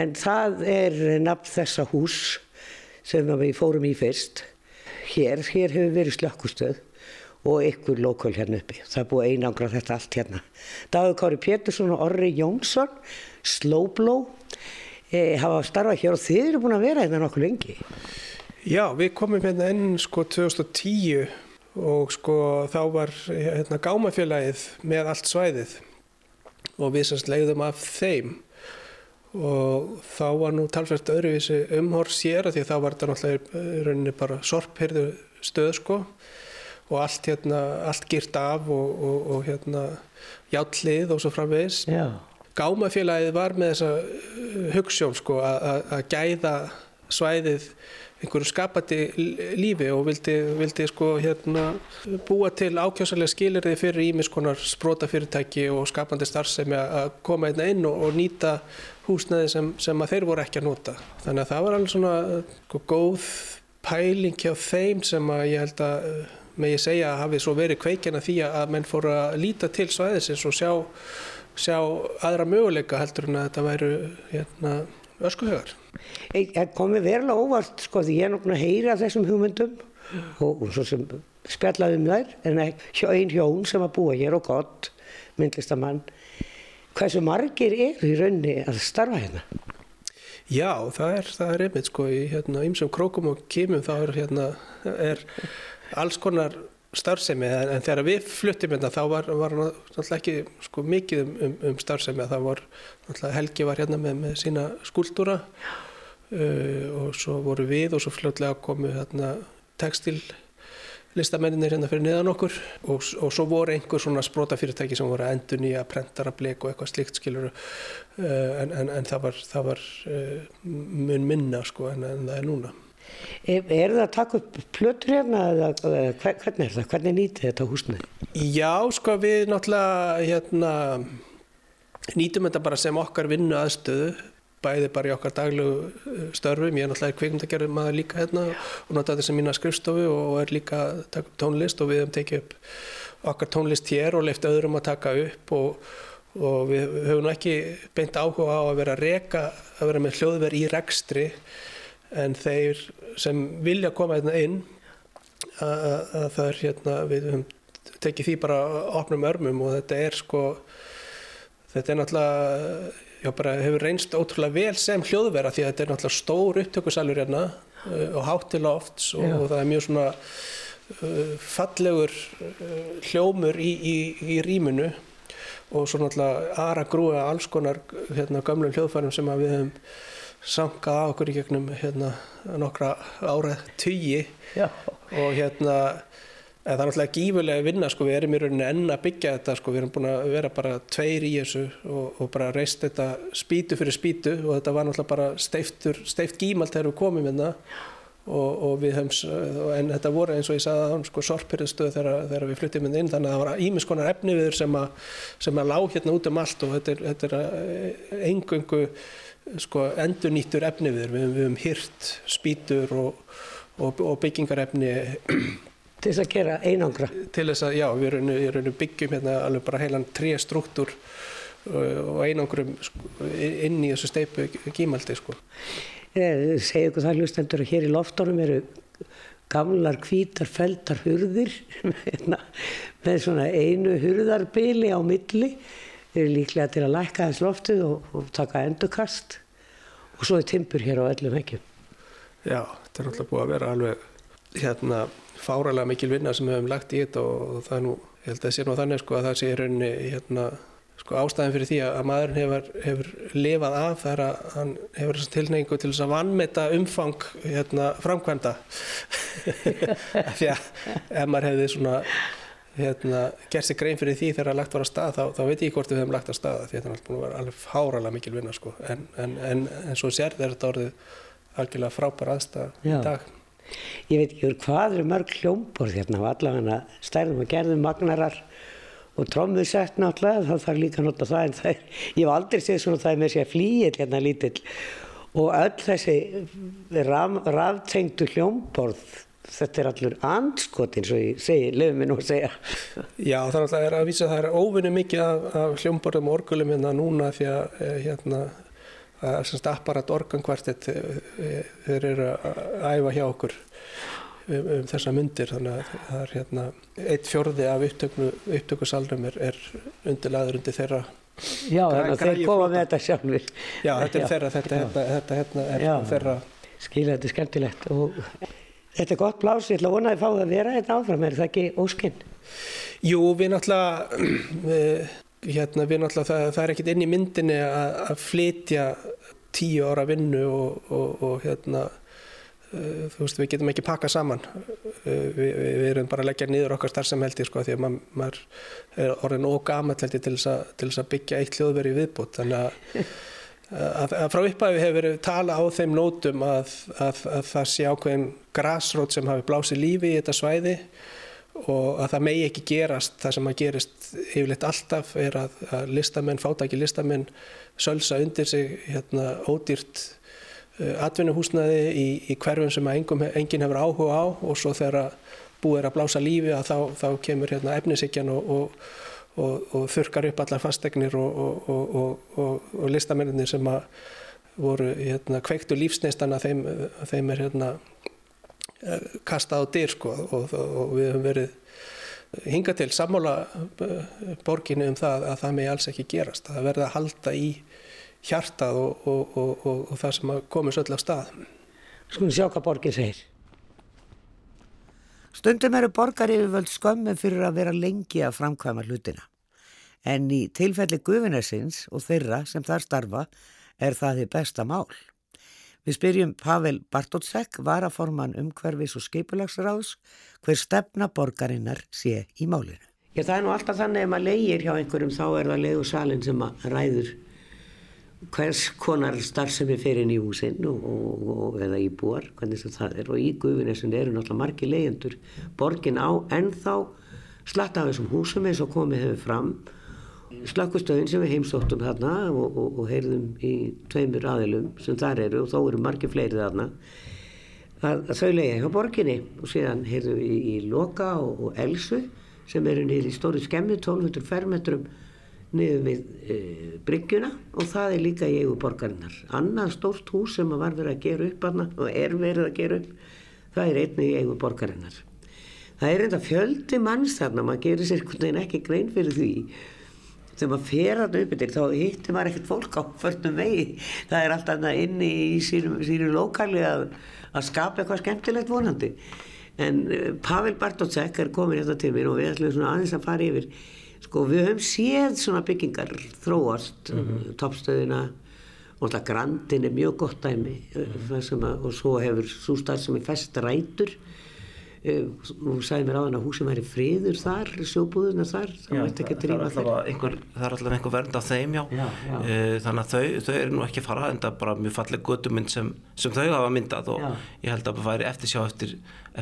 en það er nafn þessa hús sem við fórum í fyrst. Hér, hér hefur verið slakkustöð og ykkur lokal hérna uppi. Það er búið einangra þetta allt hérna. Dagur Kári Pétursson og Orri Jónsson, Slowblow, e, hafa starfað hér og þið eru búin að vera hérna nokkuð lengi. Já, við komum hérna inn sko 2010 og sko þá var hérna gámafélagið með allt svæðið og við semst leiðum af þeim og þá var nú talsvægt öðruvísi umhors hér af því þá var þetta náttúrulega í rauninni bara sorphyrðu stöð sko og allt hérna, allt gyrt af og, og, og hérna játlið og svo framvegis Já. Gámafélagið var með þessa uh, hugssjón sko að gæða svæðið einhverju skapandi lífi og vildi, vildi sko hérna búa til ákjósalega skilirði fyrir ímiskonar sprota fyrirtæki og skapandi starfsemi að koma einna inn og, og nýta húsnæði sem, sem að þeir voru ekki að nota. Þannig að það var alveg svona sko, góð pæling hjá þeim sem að ég held að uh, með ég segja að hafi svo verið kveikjana því að menn fóru að líta til svæðisins og sjá sjá aðra möguleika heldur en að þetta væru hérna, öskuhögar. Það komi verulega óvart sko því ég er nokkuna að heyra þessum hugmyndum og, og svo sem spjallaði um þær en ekki ein hjón sem að búa hér og gott, myndlistamann. Hversu margir eru í raunni að starfa hérna? Já, það er, það er einmitt sko í hérna, ymsum krókum og kímum þá er, hérna, er alls konar starfsemi en, en þegar við fluttum hérna þá var, var náttúrulega ekki sko, mikið um, um, um starfsemi það var náttúrulega Helgi var hérna með, með sína skúltúra uh, og svo voru við og svo fljótlega komu hérna, textil listamenninir hérna fyrir neðan okkur og, og svo voru einhver svona sprota fyrirtæki sem voru að endur nýja prentara bleik og eitthvað slikt skilur uh, en, en, en það var, það var uh, mun minna sko en, en það er núna. Er, það að taka upp plötur hérna eða eða hver- hvernig er það? Hvernig nýtið þetta húsnæði? Já sko við náttúrulega hérna nýtum þetta bara sem okkar vinnu aðstöðu bæði bara í okkar daglegu uh, störfum, ég er náttúrulega kvikmyndagerður maður líka hérna og nota þess að mína skrifstofu og er líka að taka upp tónlist og við hefum tekið upp okkar tónlist hér og leift öðrum að taka upp og, og við höfum ekki beint áhuga á að vera að reka, að vera með hljóðverð í rekstri en þeir sem vilja koma hérna inn að það er hérna, við höfum tekið því bara opnum örmum og þetta er sko þetta er náttúrulega já, bara hefur reynst ótrúlega vel sem hljóðvera því að þetta er náttúrulega stór upptökusalur hérna uh, og hátt til lofts og, og það er mjög svona uh, fallegur uh, hljómur í, í, í rýminu og svo náttúrulega aðra grúa alls konar hérna, gömlum hljóðfærum sem við hefum sankað á okkur í gegnum hérna, nokkra árað tugi og hérna En það er náttúrulega gífurlega að vinna, sko, við erum í rauninni enn að byggja þetta, sko, við erum búin að vera bara tveir í þessu og, og bara reist þetta spýtu fyrir spýtu og þetta var náttúrulega bara steiftur, steift gímalt þegar við komum hérna og, og við höfum, en þetta voru eins og ég sagði að sko sorpirðstöð þegar, þegar við fluttum hérna inn, þannig að það var ímiskonar efniviður sem að, sem að lág hérna út um allt og þetta er, þetta er engöngu sko endurnýttur efniviður, við, höfum hyrt spýtur og, og byggingarefni til þess að gera einangra. Til þess að, já, við erum byggjum hérna alveg bara heilan tré struktúr og einangrum sko, inn í þessu steipu gímaldi sko. Segðu ykkur það hlustendur að hér í loftónum eru gamlar hvítar feldar hurðir [LAUGHS] hérna, með svona einu hurðarbili á milli. Eru líklega til að lækka þess loftið og, og taka endurkast. Og svo er timpur hér á öllum ekki Já, þetta er alltaf búið að vera alveg hérna fáralega mikil vinna sem við hefum lagt í þetta og það er nú, ég held að það sé nú þannig sko að það sé rauninni hérna sko ástæðin fyrir því að maðurinn hefur, hefur lifað af þar að hann hefur tilneingu til þess að vannmeta umfang hérna framkvæmda. [LAUGHS] Því að ef maður hefði svona hérna gerst sig grein fyrir því þegar það lagt var að stað þá, þá veit ég hvort við hefum lagt að staða því að þetta er að vera alveg fáralega mikil vinna sko. En, en, en, en svo sér þetta orðið algjörlega frábær aðstæða í dag ég veit ekki úr hvað eru mörg hljómborð hérna og allavega stærðum og gerðum magnarar og trommuð sett náttúrulega þá þarf líka að nota það en það er, ég hef aldrei séð svona það er með sér flýill hérna lítill. Og öll þessi raf, raftengtu hljómborð þetta er allur andskot eins og ég segi, lefum við nú að segja. Já það er að vísa að það er óvinni mikið af, af hljómborðum og orgulum hérna núna því að eh, hérna semst apparat organkvartett eh, eh, þeir eru að æfa hjá okkur um, um þessa myndir. Þannig að það er hérna eitt fjörði af upptökusalrum er, er undirlaður undir þeirra Já, þannig að þeir koma með þetta sjálfur Já, þetta er þeirra, þetta, þetta, þetta hérna er já, þeirra Skilja, þetta er skemmtilegt og þetta er gott plás, ég ætla að vona að ég fá að vera þetta hérna áfram, er það ekki óskinn? Jú, við náttúrulega [CLEARS THROAT] við hérna við náttúrulega, það, það er ekkit inn í myndinni að, að flytja tíu ára vinnu og, og, og hérna uh, þú veist við getum ekki pakka saman. Uh, við, við erum bara að leggja niður okkar starfsamheldi sko því að mað, maður er orðin og gammal til þess að, að byggja eitt hljóðveri viðbútt þannig [LAUGHS] að, að frá upphæfi hefur verið tala á þeim nótum að það sé ákveðin grásrót sem hafi blásið lífi í þetta svæði og að það megi ekki gerast það sem að gerist yfirleitt alltaf er að, að listamenn, fátæki listamenn sölsa undir sig hérna, ódýrt uh, atvinnuhúsnaði í, í hverfum sem engum, enginn hefur áhuga á. Og svo þegar búið er að blása lífi að þá, þá kemur hérna, efnisíkjan og, og, og, og þurkar upp allar fastegnir og listamennir sem að voru hérna, kveiktu lífsneistan að þeim, þeim er hérna kastað á dyr sko og, og við höfum verið hinga til sammála eh, borginu um það að það megi alls ekki gerast. Það verði að halda í hjartað og, og, og það sem komur svolítið á stað. Skulum sjá hvað borgin segir. Stundum eru borgar yfirvöld skömmu fyrir að vera lengi að framkvæma hlutina. En í tilfelli gufinesins og þeirra sem þar starfa er það því besta mál. Við spyrjum Pavel Bartótsek, varaforman umhverfis og skipulagsráðs, hver stefna borgarinnar sé í málinu. Já, það er nú alltaf þannig að maður leiðir hjá einhverjum þá er það leiðu salin sem ræður hvers konar starfsemi fyrir inn í húsinn og, og, og eða í búar, hvernig það er. Og í gufinessun eru náttúrulega margi leiðendur borgin á ennþá slatt af þessum húsum eins og komið hefur fram slökkustöðin sem við heimsóttum þarna og, og, og heyrðum í tveimur aðilum sem þar eru og þó eru margir fleiri þarna að, að þau leiði hjá borginni og síðan heyrðum við í, í Loka og, og Elsu sem eru niður í stóri skemmi 1200 fermetrum niður við e, bryggjuna og það er líka í eigu borgarinnar. Annað stórt hús sem var verið að gera upp hana og er verið að gera upp, það er einnig í eigu borgarinnar. Það er enda fjöldi manns þarna, maður gerir sér ekki grein fyrir því. Þegar maður fer þarna upp yfir þá hittir maður ekkert fólk á förnum vegi. Það er alltaf inni í sínu, sínu lokali að, að skapa eitthvað skemmtilegt vonandi. En uh, Pavel Bartótsek er komin hérna til mér og við ætlum svona aðeins að fara yfir Sko við höfum séð svona byggingar þróast, mm -hmm. toppstöðina og alltaf Grandin er mjög gott dæmi mm -hmm. að, og svo hefur svo starf sem er fest rætur og sagði mér á þann að húsum væri friður þar, sjóbúðuna þar. Það, já, það, það, er einhver, það er alltaf einhver vernd á þeim já, já, já. Uh, þannig að þau, þau eru nú ekki fara en það er bara mjög falleg gödumynd sem, sem þau hafa myndað og ég held að það væri eftir sjá eftir,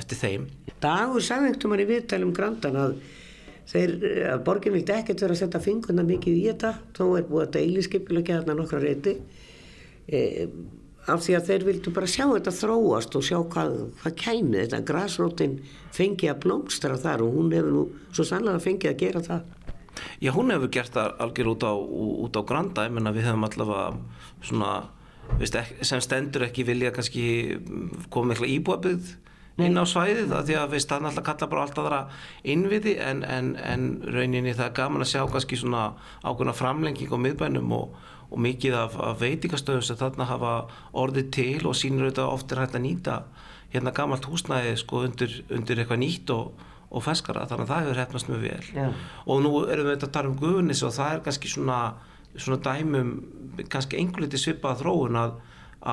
eftir þeim. Dagur sagði einhvern veginn í viðtælum Grandan að þeir, að borgin vildi ekkert vera að setja fingurna mikið í þetta. Þá er búið að deiliskepilegja þarna nokkra reyti e, af því að þeir vildu bara sjá þetta þróast og sjá hvað, hvað kæmi. Þetta græsrótin fengi að blómstra þar og hún hefur nú svo sannlega fengið að gera það. Já, hún hefur gert það algjör út á, út á Granda, ég menna við hefum allavega svona, veist, sem stendur ekki vilja kannski koma eitthvað íbúaböð inn á svæðið það því að veist, það náttúrulega kalla bara allt aðra innviði en, en, en rauninni það er gaman að sjá kannski svona ákveðna framlenging á miðbænum og, og mikið af, af veitikastöðum sem þarna hafa orðið til og sínur auðvitað oftir hægt að nýta hérna gamalt húsnæði sko undir, undir eitthvað nýtt og, og feskara þannig að það hefur hefnast mjög vel yeah. og nú erum við að tala um guðunis og það er kannski svona, svona dæmum kannski einhverliti svipað þróun að,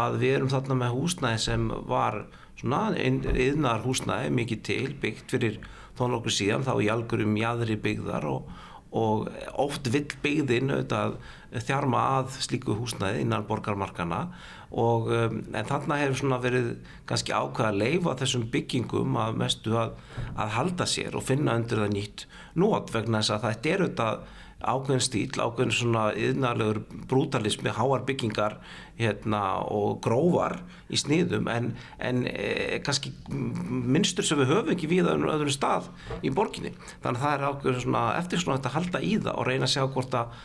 að við erum þarna með húsnæði sem var svona yðnar húsnæði mikið til byggt fyrir þóna okkur síðan þá í algjörum jæðri byggðar og, og oft vill byggðin auðvitað þjarma að slíku húsnæði innan borgarmarkana og um, en þarna hefur verið kannski ákveða að leifa þessum byggingum að mestu að, að halda sér og finna undir það nýtt nót vegna þess að þetta er auðvitað ákveðin stíl, ákveðin svona yðnarlegur brútalismi, háar byggingar hérna, og grófar í sniðum en, en e, kannski minnstur sem við höfum ekki við á öðrum stað í borginni. Þannig að það er ákveðin svona eftir svona að halda í það og reyna að sjá hvort að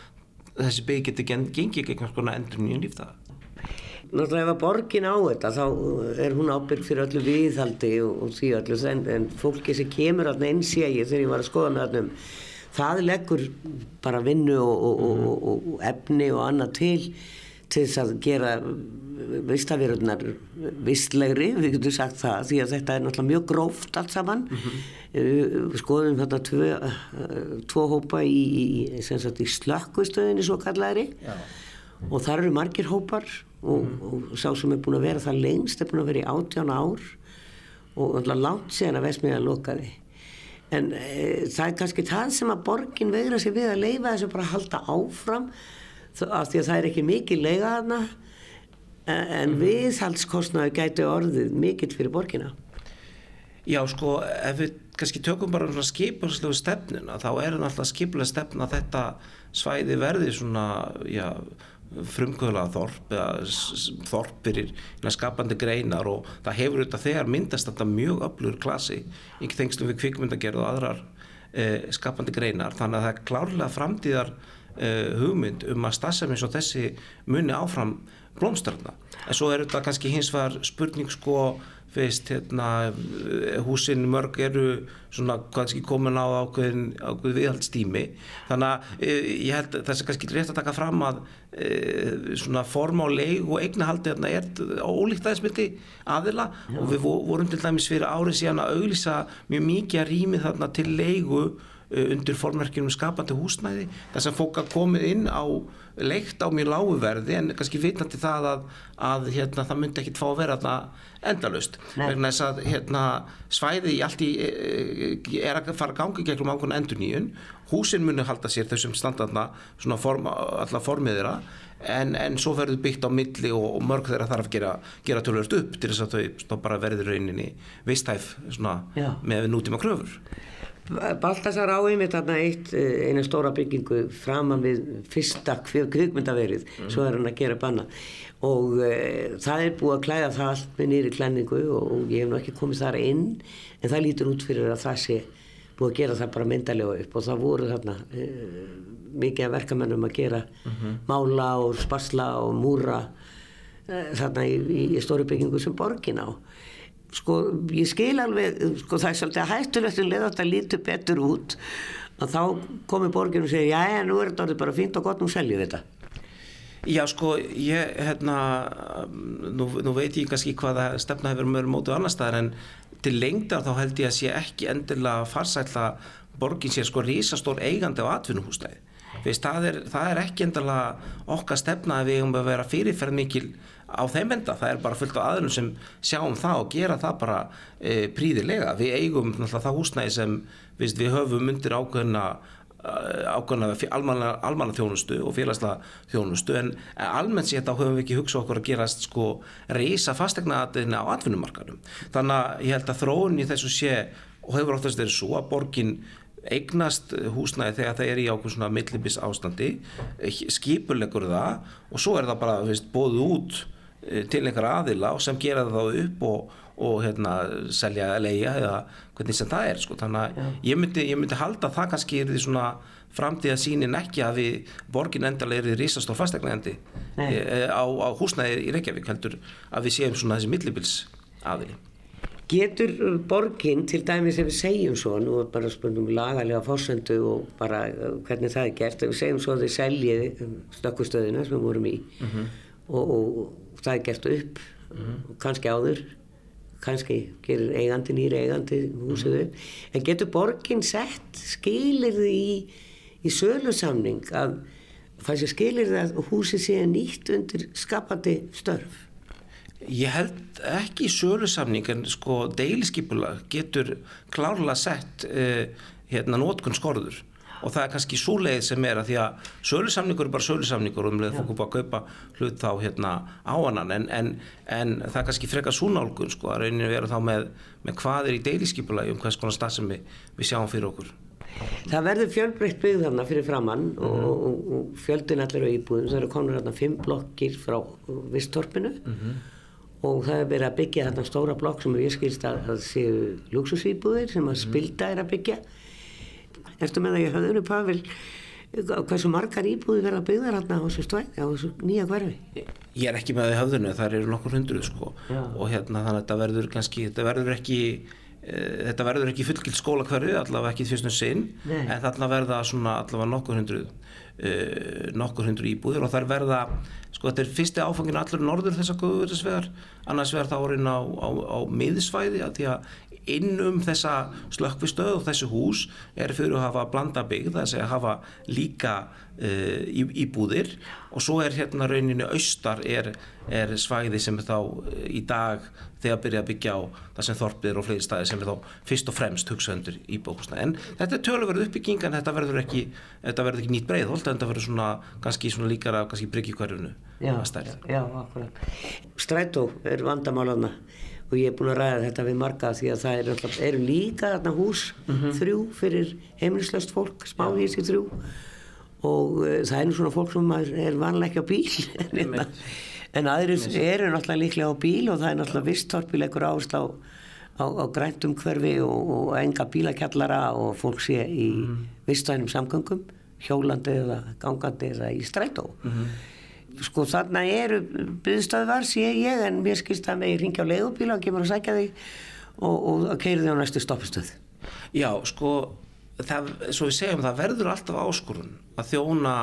þessi bygg getur gengið gegn svona endur nýjum lífdaga. Náttúrulega ef að borgin á þetta þá er hún ábyrg fyrir öllu viðhaldi og, og því öllu en, en fólki sem kemur alltaf í að ég þegar ég var að skoða með allum það leggur bara vinnu og, og, mm. og, og efni og annað til til þess að gera vistavirurnar vistlegri, við getum sagt það því að þetta er náttúrulega mjög gróft allt saman mm -hmm. skoðum þarna tvo, tvo hópa í, í, í slökkustöðinni svo kallaðri Já. og þar eru margir hópar og, mm -hmm. og sá sem er búin að vera það lengst er búin að vera í átján ár og náttúrulega látt séðan að vesmiða lokaði en e, það er kannski það sem að borgin vegra sig við að leifa þessu bara að halda áfram. Af því að það er ekki mikið leiða þarna. En mm. viðhaldskostnaðu gæti orðið mikill fyrir borgina. Já sko ef við kannski tökum bara um skipulegslega stefnuna þá er það alltaf skipulega stefna þetta svæði verði svona já frumkvöðlaða þorp eða þorp fyrir skapandi greinar og það hefur auðvitað þegar myndast þetta mjög öflugur klasi í þengslum við kvikmyndagerð og aðrar eh, skapandi greinar. Þannig að það er klárlega framtíðar eh, hugmynd um að stafsefni svo þessi muni áfram blómstörna en svo er þetta kannski hins vegar spurning sko veist, hérna, húsin mörg eru svona kannski komin á ákveðin, ákveðin viðhaldstími þannig að e, ég held þess að kannski rétt að taka fram að e, svona form á leig og eignahaldi hérna er ólíkt aðeins myndi aðila Já. og við vorum til dæmis fyrir árið síðan að auglýsa mjög mikið að rými þarna til leigu undir formverkjum skapandi húsnæði þess að fólk að komið inn á leikt á mjög láguverði en kannski vitandi það að, að hérna, það myndi ekkit fá að vera endalust vegna þess að hérna, svæði í allt í e, e, er að fara að gangi gegnum ákveðna endur nýjun húsin muni halda sér þessum standarna svona form, alla formiðira en, en svo verður byggt á milli og, og mörg þeirra þarf að gera, gera tölvörst upp til þess að þau bara verður rauninni vistæf með nútíma kröfur Baltasar á einmitt þarna eitt eh, eina stóra byggingu framan við fyrsta kvikmyndaverið mm. svo er hann að gera banna og e, það er búið að klæða það allt með nýri klæningu og, og ég hef nú ekki komið þar inn en það lítur út fyrir að það sé búið að gera það bara myndalega upp og það voru þarna e, mikið að verkamennum að gera mm -hmm. mála og sparsla og múra e, þarna í, í, í stóri byggingu sem borgin á sko ég skil alveg sko það er svolítið hættulegt að leða þetta lítið betur út að þá komi borgin og segja já en nú er þetta bara fínt og gott nú seljum við þetta. Já sko ég hérna nú, nú veit ég kannski hvaða stefna hefur mjög mótið annar staðar en til lengdar þá held ég að sé ekki endilega farsætla borgin sé sko rísastór eigandi á atvinnuhúsnæði Veist, það, er, það er ekki endilega okkar stefna að við um að vera fyrirferð mikil á þeim enda, það er bara fullt af aðlum sem sjáum það og gera það bara e, príðilega, við eigum það húsnæði sem veist, við höfum undir ákveðna ákveðna almanna þjónustu og félagslega þjónustu. En almennt sétt á höfum við ekki hugsað okkur að gerast sko reysa fastegna aðeina á atvinnumarkarum þannig að ég held að þróun í þessu sé og hefur oftast verið svo að borgin eignast húsnæði þegar það er í ákveð svona millibis ástandi skipulegur það og svo er það bara veist, bóðu út eh, til einhver aðila og sem gera það þá upp og, og hérna, selja að leia eða hvernig sem það er sko. þannig að ég myndi, ég myndi halda það kannski er því svona framtíða sínin ekki að við borgin endalega er því risast og fastegnaðandi e, á, á húsnæði í Reykjavík heldur að við séum svona þessi millibils aðili Getur borginn til dæmis ef við segjum svo, nú er bara spurningum lagalega fórsendu og bara uh, hvernig það er gert, ef við segjum svo að þið seljiði um, stökkustöðina sem við vorum í mm -hmm. og, og, og það er gert upp, mm -hmm. kannski áður, kannski gerir eigandi nýri eigandi húsið upp, mm -hmm. en getur borginn sett, skilir þið í, í sölusamning að það sé skilir þið að húsið sé nýtt undir skapandi störf? Ég held ekki í sölusamning en sko deiliskypula getur klárlega sett uh, hérna nótkun skorður og það er kannski svo leið sem er að því að sölusamningur er bara sölusamningur og um leið fólk bara að kaupa hlut þá hérna á annan. En, en, en það er kannski frekar súnálgun sko að rauninu vera þá með, með hvað er í deiliskypula um hvers konar stað sem við, við sjáum fyrir okkur. Það verður fjölbreytt byggð þarna fyrir framann mm. og, og, og fjöldin allir á íbúðum, það eru konur hérna fimm blokkir frá Vistorpinu mm -hmm og það er verið að byggja þarna stóra blokk sem ég skilst að það séu luxusýbúðir sem að mhm. spilda er að byggja. Eftir með að ég hafði unni Pavel hversu margar íbúði verða byggðar hérna á þessu stvæði, á þessu nýja hverfi? Ég er ekki með það í hafðinu, það eru nokkur hundruð sko. Og hérna þannig að þetta verður kannski, þetta verður ekki e, þetta verður ekki fullgilt skóla hverfi allavega ekki fyrstum sinn, Nei. en þarna verða allavega nokkur hundruð nokkur hundruð íbúðir og þar verða sko þetta er fyrsti áfangin allur norður þess að guðverðisvegar annars verður það orðin á, á, á miðsvæði að því að innum þessa slökkvistöð og þessu hús er fyrir að hafa blanda byggð, er að hafa líka uh, í, íbúðir. Og svo er hérna rauninu austar er, er svæði sem er þá uh, í dag þegar byrja að byggja á það sem þorpir og fleiri staði sem er þá fyrst og fremst hugsaðundur í bókusna en þetta er töluverð uppbygging en þetta verður ekki, þetta verður ekki nýtt breið en þetta verður svona kannski svona líkara kannski bryggjukverjunu að stærð. Já, akkurat. Strætó er vandamálaðna og ég er búin að ræða þetta við marga því að það eru, eru líka þarna hús mm -hmm. þrjú fyrir heimilislöst fólk smáhísi þrjú. Og uh, það er nú svona fólk sem er vanlega ekki á bíl [LAUGHS] en, en aðrir eru náttúrulega líklega á bíl og það er náttúrulega vistorpilegur áherslu á, á, á græntum hverfi og, og enga bílakjallara og fólk sé í mm. vistænum samgöngum hjólandi eða gangandi eða í strætó. Mm -hmm sko þarna eru byggðstöðvar sé ég en mér skilst að ég ringja á leiðubíla og kemur að sækja þig og, og að keira þig á næstu stoppstöð Já sko það, svo við segjum það verður alltaf áskorun að þjóna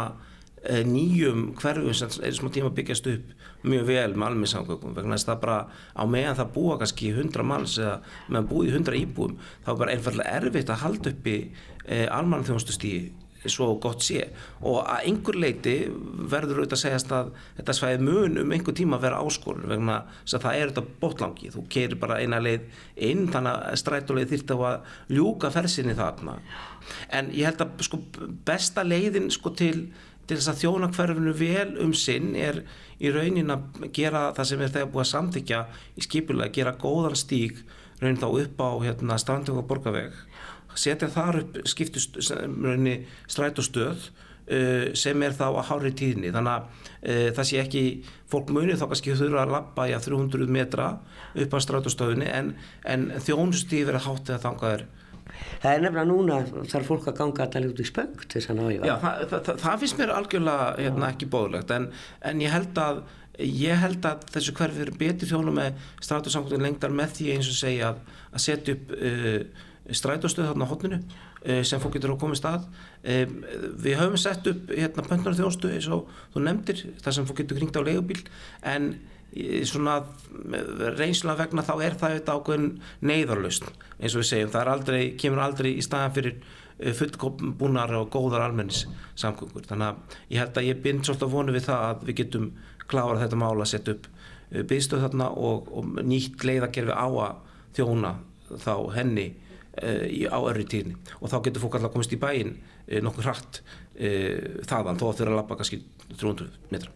e, nýjum hverfum sem er smá tíma byggjast upp mjög vel með alminnsangökum vegna þess að það bara á meðan það búa kannski 100 manns eða meðan búið 100 íbúum þá er bara einfallega erfitt að halda upp í e, almann þjónustustíði svo gott sé. Og að einhver leiti verður auðvitað að segjast að þetta svæði mun um einhver tíma að vera áskorun vegna þess að það er þetta botlangi þú keirir bara eina leið inn þannig að strætuleið þýrt á að ljúka fersinni þarna. En ég held að sko besta leiðin sko til, til þess að þjóna hverfinu vel um sinn er í raunin að gera það sem er þegar búið að samþykja í skipulega, gera góðan stík raunin þá upp á hérna, strandvöku og borgaveg setja þar upp skiptust strætóstöð uh, sem er þá að hári tíðni. Þannig að uh, það sé ekki fólk munið þá kannski þurfa að lappa í að 300 metra upp að strætóstöðunni en, en þjónustíð verið hátt eða þangað er Það er nefnilega núna þarf fólk að ganga alltaf út í spöng til þess að ná í Já, það, það, það finnst mér algjörlega hérna, ekki bóðlegt en, en ég held að ég held að þessu hverfi verið betri þjónu með strætósamkvæmlega lengdar með því eins og segja að, að setja upp uh, strætóstöð þarna á hotninu uh, sem fólk getur að koma í stað. Um, við höfum sett upp hérna pöntunar þjónustu eins og þú nefndir þar sem fólk getur kringt á leigubíl en svona reynsla vegna þá er það eitthvað ákveðin neyðarlausn eins og við segjum, það aldrei, kemur aldrei í staðan fyrir fullbúnar og góðar almennis samgöngur þannig að ég held að ég bind svolítið vonu við það að við getum klára þetta mála að setja upp byggstöð þarna og, og nýtt leiðakerfi á að þjóna þá henni e, á örri tíðni. Og þá getur fólk alltaf komist í bæin e, nokkur hratt e, þaðan. Þó að að lappa kannski 300 metra.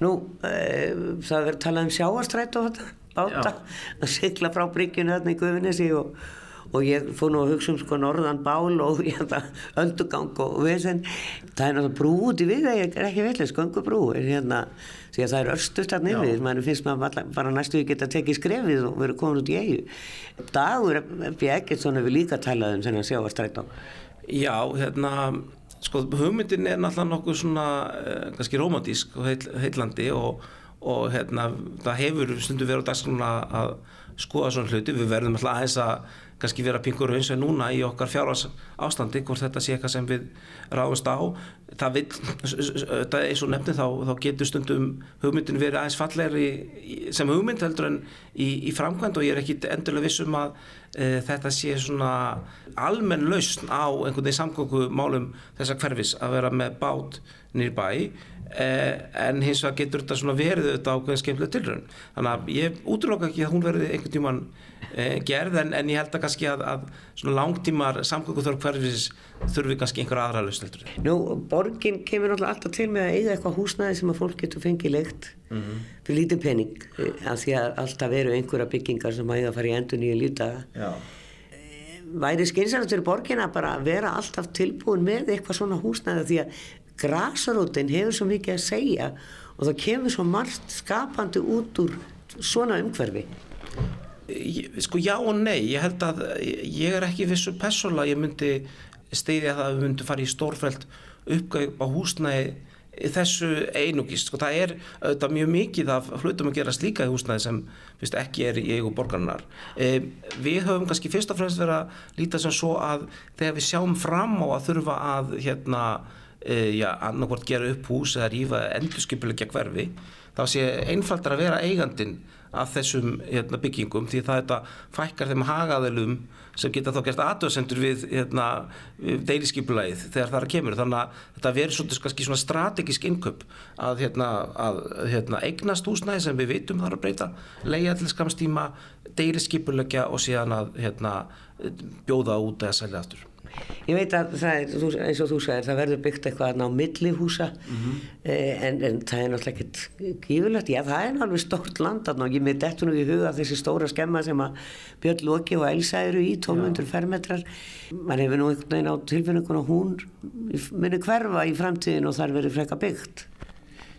Nú, það verður talað um sjáarstrætt og þetta, báta, að sykla frá bryggjunu þarna í Guðvinnesi og, og ég fór nú að hugsa um sko norðan bál og [LAUGHS] hérna, öndugang og vesen. Það er náttúrulega brú út í við, það er ekki veitlega, skongubrú, er hérna, því að það er örstust þarna yfir, mann finnst maður bara næstu við geta tekið skrefið og verið komin út í eigu. Dagur, ef ég ekkert svona við líka talað um þennan sjáarstrætt á. Já, hérna sko hugmyndin er náttúrulega nokkuð svona uh, kannski romantísk og heil, heillandi og, og hérna það hefur stundu verið á dagskruna að skoða svona hluti, við verðum alltaf aðeins að kannski vera pingur eins og núna í okkar fjárhans ástandi, hvort þetta sé eitthvað sem við ráðumst á. Það vil, þetta er og nefni þá, þá getur stundum hugmyndin verið aðeins fallegri sem hugmynd heldur en í, í framkvæmd og ég er ekki endurlega vissum að e, þetta sé svona almenn lausn á einhvern veginn samgöngumálum þessa hverfis að vera með bát nýr bæ. e, en hins vegar getur þetta svona verið auðvitað ákveðin skemmtilega tilrönd þannig að ég útloka ekki að hún verði einhvern tíman e, gerð en, en ég held að kannski að, að svona langtímar samgönguþörf hverfis þurfi kannski einhverja aðra lausn Nú, borgin kemur alltaf til með að eiga eitthvað húsnæði sem að fólk getur fengið leikt mm -hmm. fyrir lítið pening af því að alltaf veru einhverja byggingar sem að eiga að fara í endur nýju lífdaga. Væri skynsalegt fyrir borgin að bara vera alltaf tilbúin með eitthvað svona húsnæði því að grasarótin hefur svo mikið að segja og það kemur svo margt skapandi út úr svona umhverfi. Sko já og nei. Ég held að ég er ekki vissu persóla ég myndi steyðja það að við myndum fara í stórfælt uppgæð á húsnæði þessu einugist sko, það er auðvitað mjög mikið af hlutum að gera slíka í húsnæði sem fyrst, ekki er í eigu borgarnar e, við höfum kannski fyrst og fremst verið að líta sem svo að þegar við sjáum fram á að þurfa að hérna, e, já, annarkort gera upp hús eða rífa endurskipulegja hverfi þá sé einfaldar að vera eigandin af þessum hérna, byggingum því það þetta fækkar þeim hagaðilum sem geta þá gert aðdöðsendur við, hérna, deiliskypulæðið þegar það er að kemur. Þannig að þetta verður svona, svona strategísk innköp að, hérna, að hérna, eignast húsnæði sem við veitum þarf að breyta leiða til skamstíma, deiliskypulækja og síðan að hérna, bjóða út eða selja aftur Ég veit að það er, eins og þú sagir, það verður byggt eitthvað á millihúsa mm -hmm. en, en það er náttúrulega ekkert gífurlegt, já það er náttúrulega stórt land og ég með dettu nú í huga þessi stóra skemma sem að Björn Lóki og Elsa eru í, 1200 fermetrar mann hefur nú einhvern veginn á tilfinningun og hún myndir hverfa í framtíðin og þar verður freka byggt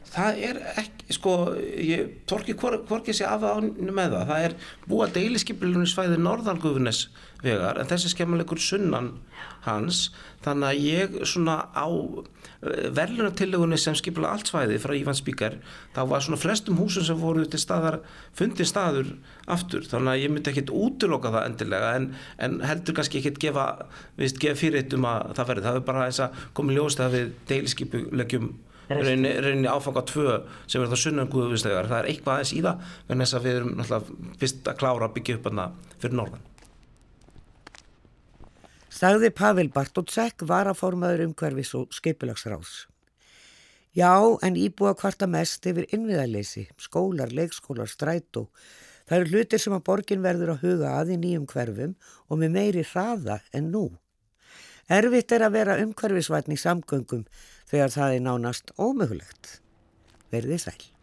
Það er ekki, sko, ég torki hvorki sé af ánum með það. Það er búa deiliskypilunum svæði norðalgufunis vegar en þessi skemmalegur sunnan hans. Þannig að ég svona á eh, verðlunartillegunni sem skipila allt svæði frá Ívan Spíkar, þá var svona flestum húsum sem voru til staðar, fundið staður aftur. Þannig að ég myndi ekkert útloka það endilega en, en heldur kannski ekkert gefa, viðst, gefa fyrirreitt um að það verði. Það er bara eins að komi ljóst að við deiliskypulegjum rauninni, rauninni áfanga tvö sem er það sunnan guðuvinslegar það er eitthvað aðeins í það en þess að við erum náttúrulega fyrst að klára að byggja upp hana fyrir norðan Sagði Pavel Bartótsek var að formaður umhverfis og skeipilagsráðs Já, en íbúa kvarta mest yfir innviðarleysi, skólar, leikskólar, strætó. Það eru hlutir sem að borgin verður að huga að í nýjum hverfum og með meiri hraða en nú. Erfitt er að vera umhverfisvætni í samgöngum þegar það er nánast ómögulegt. Verðið sæl.